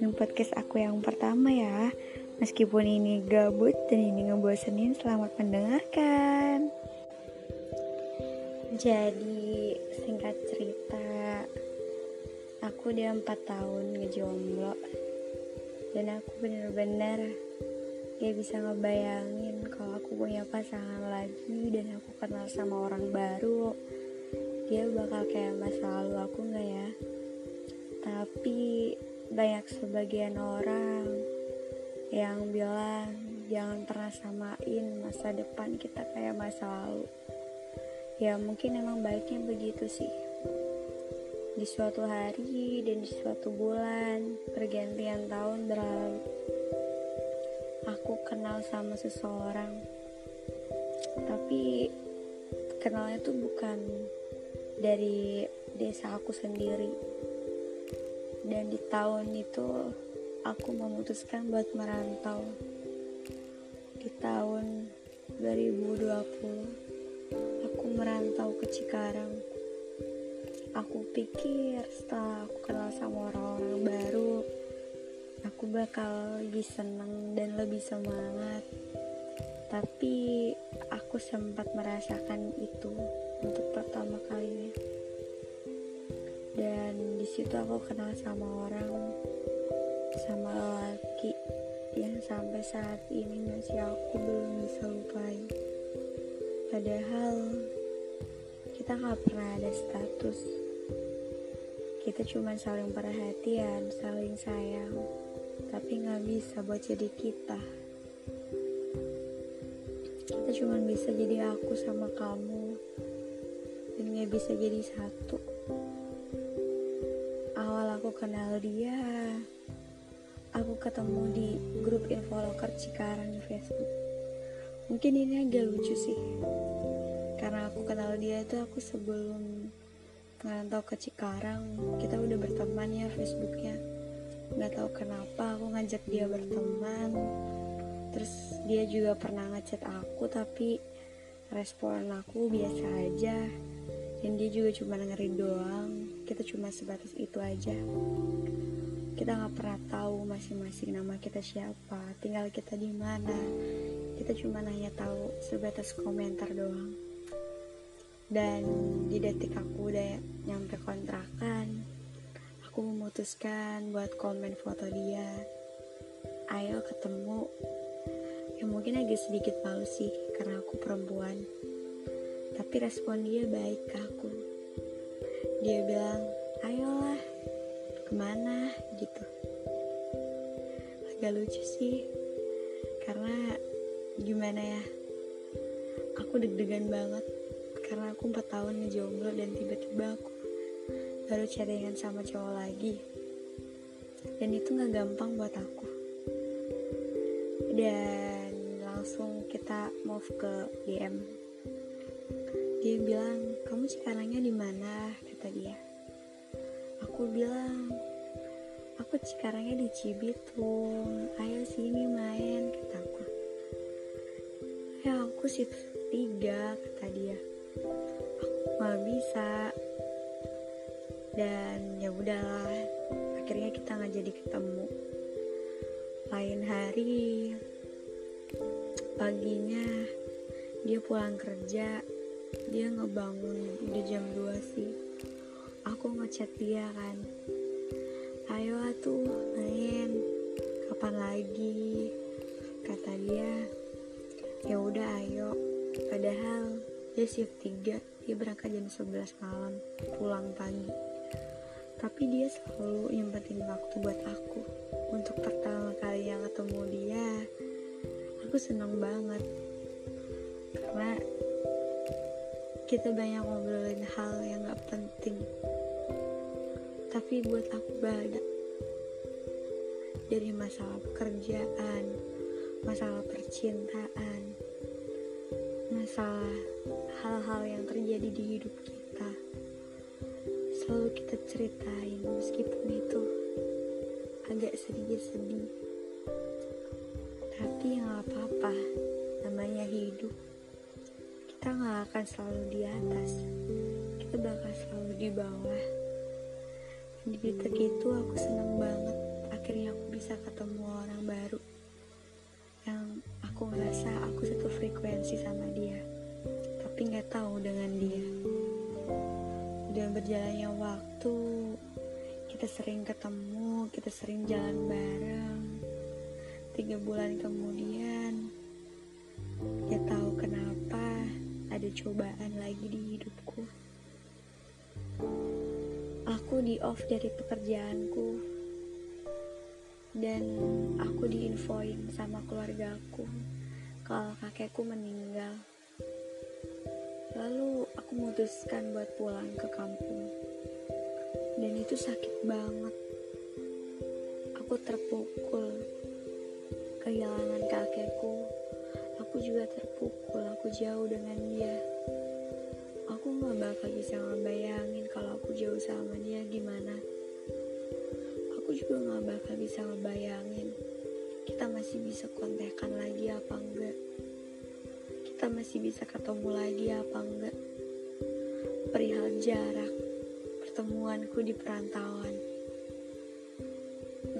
dengerin podcast aku yang pertama ya. Meskipun ini gabut dan ini ngebosenin, selamat mendengarkan. Jadi singkat cerita Aku udah 4 tahun ngejomblo. Dan aku bener-bener Gak bisa ngebayangin kalau aku punya pasangan lagi Dan aku kenal sama orang baru. Dia bakal kayak masa lalu aku gak ya? Tapi banyak sebagian orang yang bilang jangan pernah samain masa depan kita kayak masa lalu. Ya mungkin emang baiknya begitu sih. Di suatu hari dan di suatu bulan pergantian tahun berlalu. Aku kenal sama seseorang. Tapi kenalnya tuh bukan dari desa aku sendiri dan di tahun itu aku memutuskan buat merantau. Di tahun 2020 aku merantau ke Cikarang. Aku pikir setelah aku kenal sama orang-orang baru aku bakal lebih senang dan lebih semangat. Tapi aku sempat merasakan itu untuk pertama kalinya dan di situ aku kenal sama orang sama laki yang sampai saat ini masih aku belum bisa lupain. Padahal kita gak pernah ada status. Kita cuma saling perhatian saling sayang tapi gak bisa buat jadi kita. Kita cuma bisa jadi aku sama kamu dan gak bisa jadi satu aku kenal dia aku ketemu di grup info loker Cikarang di Facebook. Mungkin ini agak lucu sih karena aku kenal dia itu aku sebelum ngerantau ke Cikarang. Kita udah berteman ya Facebooknya. Nggak tahu kenapa aku ngajak dia berteman. Terus dia juga pernah ngechat aku tapi respon aku biasa aja. Dan dia juga cuma dengerin doang kita cuma sebatas itu aja. Kita nggak pernah tahu masing-masing nama kita siapa tinggal kita di mana. Kita cuma nanya tahu sebatas komentar doang. Dan di detik aku udah nyampe kontrakan aku memutuskan buat komen foto dia. Ayo ketemu. Ya mungkin agak sedikit malu sih karena aku perempuan. Tapi respon dia baik ke aku dia bilang ayolah ke mana? Gitu. Agak lucu sih karena gimana ya aku deg-degan banget karena aku 4 tahun ngejomblo dan tiba-tiba aku baru chattingan sama cowok lagi. Dan itu gak gampang buat aku. Dan langsung kita move ke DM dia bilang kamu sekarangnya di mana kata dia aku bilang aku sekarangnya di Cibitung. Ayo sini main kataku ya aku sih tiga kata dia. Aku nggak bisa. Dan ya udahlah akhirnya kita nggak jadi ketemu. Lain hari paginya dia pulang kerja. Dia ngebangun di jam 2 sih aku ngechat dia kan. Ayo atuh main. Kapan lagi? Kata dia ya udah ayo. Padahal dia shift 3 dia berangkat jam 11 malam pulang pagi. Tapi dia selalu nyempetin waktu buat aku. Untuk pertama kali yang ketemu dia aku senang banget. Karena kita banyak ngobrolin hal yang gak penting tapi buat aku beda dari masalah pekerjaan masalah percintaan masalah hal-hal yang terjadi di hidup kita selalu kita ceritain meskipun itu agak sedikit sedih tapi nggak apa-apa namanya hidup. Kita nggak akan selalu di atas kita bakal selalu di bawah di titik itu aku senang banget. Akhirnya aku bisa ketemu orang baru yang aku ngerasa aku satu frekuensi sama dia tapi nggak tahu dengan dia. Udah berjalannya waktu kita sering ketemu kita sering jalan bareng. Tiga bulan kemudian ya tahu kenapa ada cobaan lagi di hidupku aku di off dari pekerjaanku. Dan aku diinfoin sama keluargaku kalau kakekku meninggal. Lalu aku memutuskan buat pulang ke kampung. Dan itu sakit banget. Aku terpukul kehilangan kakekku. Aku juga terpukul aku jauh dengan dia gak bakal bisa ngebayangin kalau aku jauh sama dia gimana? Aku juga gak bakal bisa ngebayangin kita masih bisa kontekan lagi apa enggak. Kita masih bisa ketemu lagi apa enggak. Perihal jarak pertemuanku di perantauan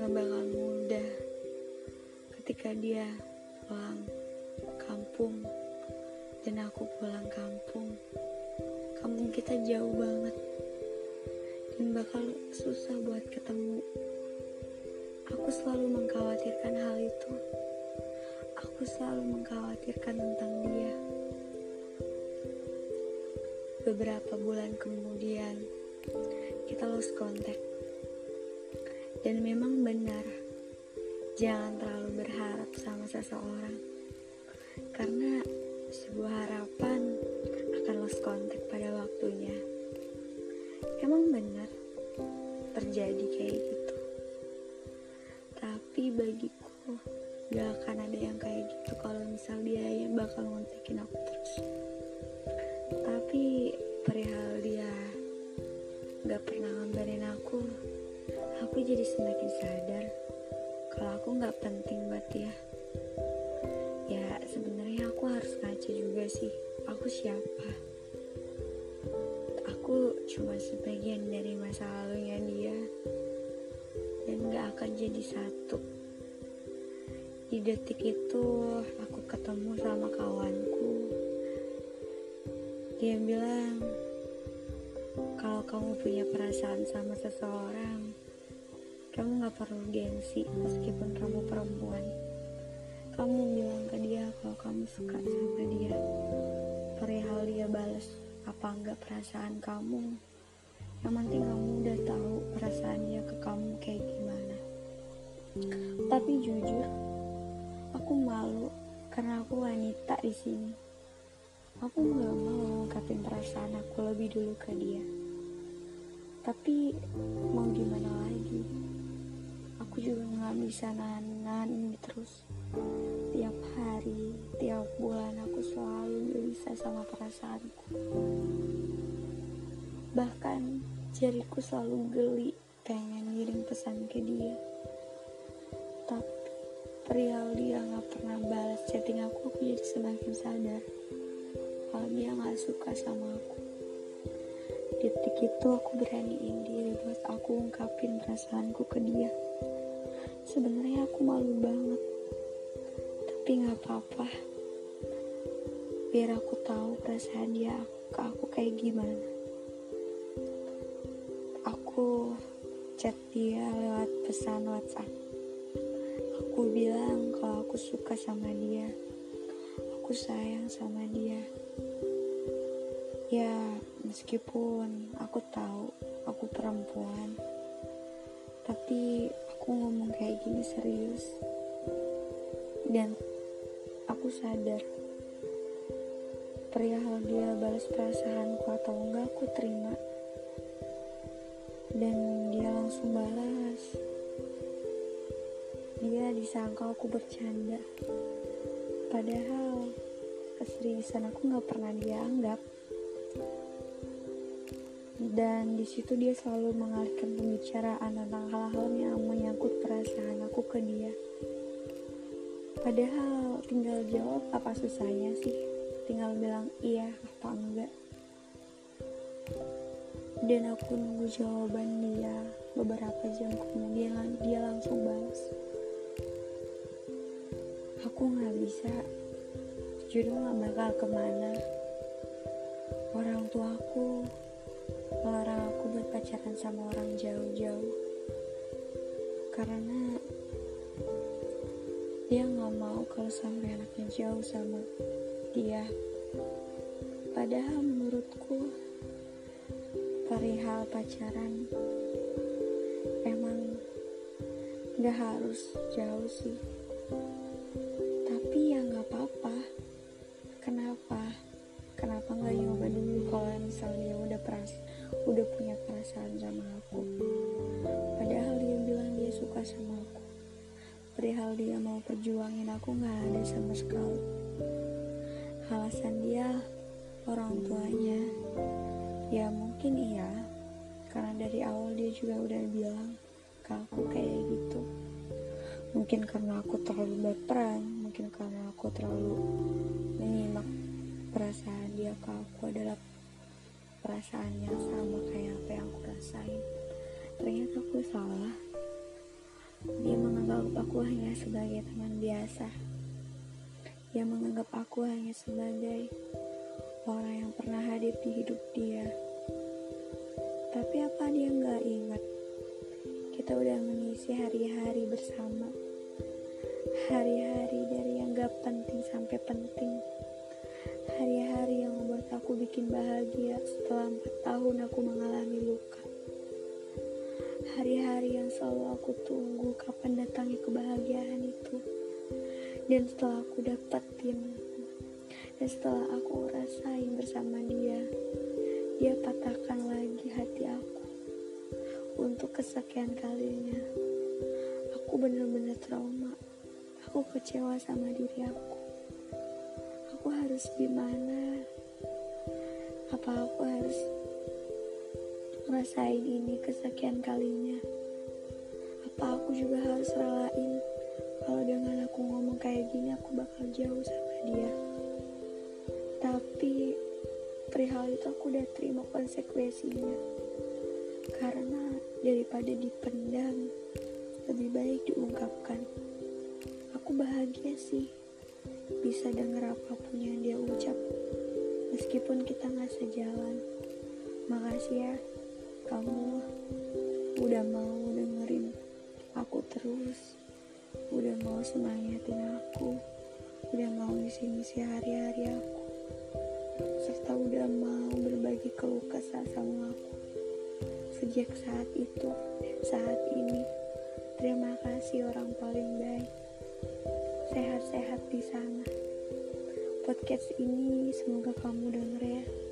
gak bakal mudah ketika dia pulang kampung dan aku pulang kampung kampung kita jauh banget. Dan bakal susah buat ketemu. Aku selalu mengkhawatirkan hal itu. Aku selalu mengkhawatirkan tentang dia. Beberapa bulan kemudian kita lost contact. Dan memang benar jangan terlalu berharap sama seseorang. Karena sebuah harapan emang benar terjadi kayak gitu? Tapi bagiku gak akan ada yang kayak gitu kalau misal dia yang bakal ngontekin aku terus. Tapi perihal dia gak pernah ngabarin aku aku jadi semakin sadar kalau aku gak penting buat dia sebagian dari masa lalunya dia. Dan gak akan jadi satu. Di detik itu aku ketemu sama kawanku. Dia bilang kalau kamu punya perasaan sama seseorang kamu gak perlu gengsi meskipun kamu perempuan. Kamu bilang ke dia kalau kamu suka sama dia. Perihal dia balas apa enggak perasaan kamu yang penting kamu udah tahu perasaan dia ke kamu kayak gimana. Tapi jujur aku malu karena aku wanita di sini. Aku nggak mau ngungkapin perasaan aku lebih dulu ke dia. Tapi mau gimana lagi? Aku juga nggak bisa nahan ini terus. Tiap hari tiap bulan aku selalu gelisah sama perasaanku. Bahkan jariku selalu geli pengen ngirim pesan ke dia. Tapi perihal dia nggak pernah balas chatting aku aku jadi semakin sadar kalau dia nggak suka sama aku. Detik itu aku beraniin diri buat aku ungkapin perasaanku ke dia. Sebenarnya aku malu banget tapi nggak apa-apa. Biar aku tahu perasaan dia ke aku kayak gimana chat dia lewat pesan WhatsApp. Aku bilang kalau aku suka sama dia. Aku sayang sama dia. Ya meskipun aku tahu aku perempuan tapi aku ngomong kayak gini serius. Dan aku sadar perihal dia balas perasaanku atau enggak aku terima. Dan langsung balas. Dia disangka aku bercanda. Padahal keseriusan aku nggak pernah dia anggap dan di situ dia selalu mengalihkan pembicaraan tentang hal-hal yang menyangkut perasaan aku ke dia. Padahal tinggal jawab apa susahnya sih? Tinggal bilang iya apa enggak dan aku nunggu jawaban dia beberapa jam kemudian dia langsung balas. Aku nggak bisa. Jodoh gak bakal ke mana. Orang tuaku melarang aku buat pacaran sama orang jauh-jauh. Karena dia nggak mau kalau sampai anaknya jauh sama dia. Padahal menurutku perihal pacaran. Emang nggak harus jauh sih. Tapi ya nggak apa-apa. Kenapa? Kenapa nggak nyoba dulu kalau misalnya udah peras udah punya perasaan sama aku? Padahal dia bilang dia suka sama aku. Perihal dia mau perjuangin aku nggak ada sama sekali. Alasan dia orang tuanya. Ya mungkin iya. Karena dari awal dia juga udah bilang ke aku kayak gitu. Mungkin karena aku terlalu berperan mungkin karena aku terlalu menyimak perasaan dia ke aku adalah perasaan yang sama kayak apa yang aku rasain. Ternyata aku salah. Dia menganggap aku hanya sebagai teman biasa. Dia menganggap aku hanya sebagai orang yang pernah hadir di hidup dia tapi apa dia nggak ingat? Kita udah mengisi hari-hari bersama. Hari-hari dari yang gak penting sampai penting. Hari-hari yang membuat aku bikin bahagia setelah empat tahun aku mengalami luka. Hari-hari yang selalu aku tunggu kapan datangnya kebahagiaan itu. Dan setelah aku dapetin dan setelah aku rasain bersama dia dia patahkan lagi hati aku untuk kesekian kalinya. Aku bener-bener trauma. Aku kecewa sama diri aku. Aku harus gimana? Apa aku harus ngerasain ini kesekian kalinya? Apa aku juga harus relain? Kalau dengan aku ngomong kayak gini aku bakal jauh sama dia itu aku udah terima konsekuensinya. Karena daripada dipendam lebih baik diungkapkan. Aku bahagia sih bisa denger apa pun yang dia ucap. Meskipun kita nggak sejalan. Makasih ya kamu udah mau dengerin aku terus. Udah mau semangatin aku. Udah mau ngisi-ngisi hari-hari aku serta udah mau berbagi keluh kesah sama aku. Sejak saat itu saat ini terima kasih orang paling baik. Sehat-sehat di sana. Podcast ini semoga kamu dengerin